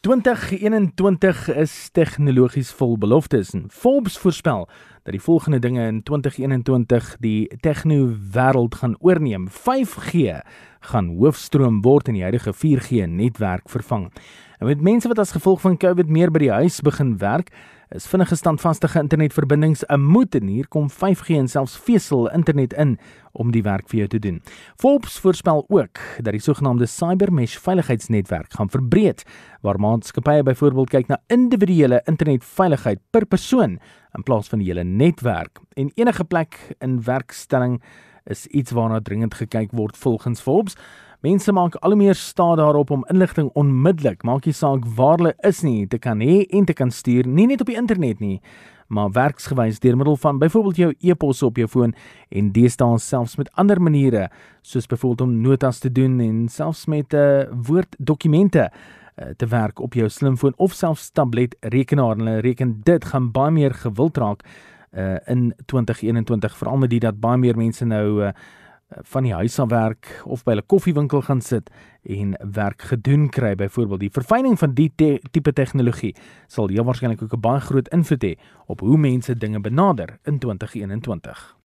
2021 is tegnologies vol beloftes en Forbes voorspel dat die volgende dinge in 2021 die tegno wêreld gaan oorneem. 5G gaan hoofstroom word en die huidige 4G netwerk vervang. En met mense wat as gevolg van COVID meer by die huis begin werk, is vinnige standvaste internetverbindings 'n moet en hier kom 5G en selfs vesel internet in om die werk vir jou te doen. Forbes voorspel ook dat die sogenaamde cybermesh veiligheidsnetwerk gaan verbreed waar maatskappye byvoorbeeld kyk na individuele internetveiligheid per persoon in plaas van die hele netwerk en enige plek in werkstelling is iets waarna dringend gekyk word volgens Forbes. Mense maak al meer staat daarop om inligting onmiddellik, maak nie saak waar hulle is nie, te kan hê en te kan stuur, nie net op die internet nie, maar werksgewys deur middel van byvoorbeeld jou e-pos op jou foon en deesdae selfs met ander maniere, soos byvoorbeeld om notas te doen en selfs met 'n uh, eh, woorddokumente te werk op jou slimfoon of selfs tablet rekenaar. Hulle reken dit gaan baie meer gewild raak uh, in 2021 veral met dit dat baie meer mense nou uh, van die huis af werk of by 'n koffiewinkel gaan sit en werk gedoen kry. Byvoorbeeld die verfyning van die te tipe tegnologie sal heel waarskynlik ook 'n baie groot invloed hê op hoe mense dinge benader in 2021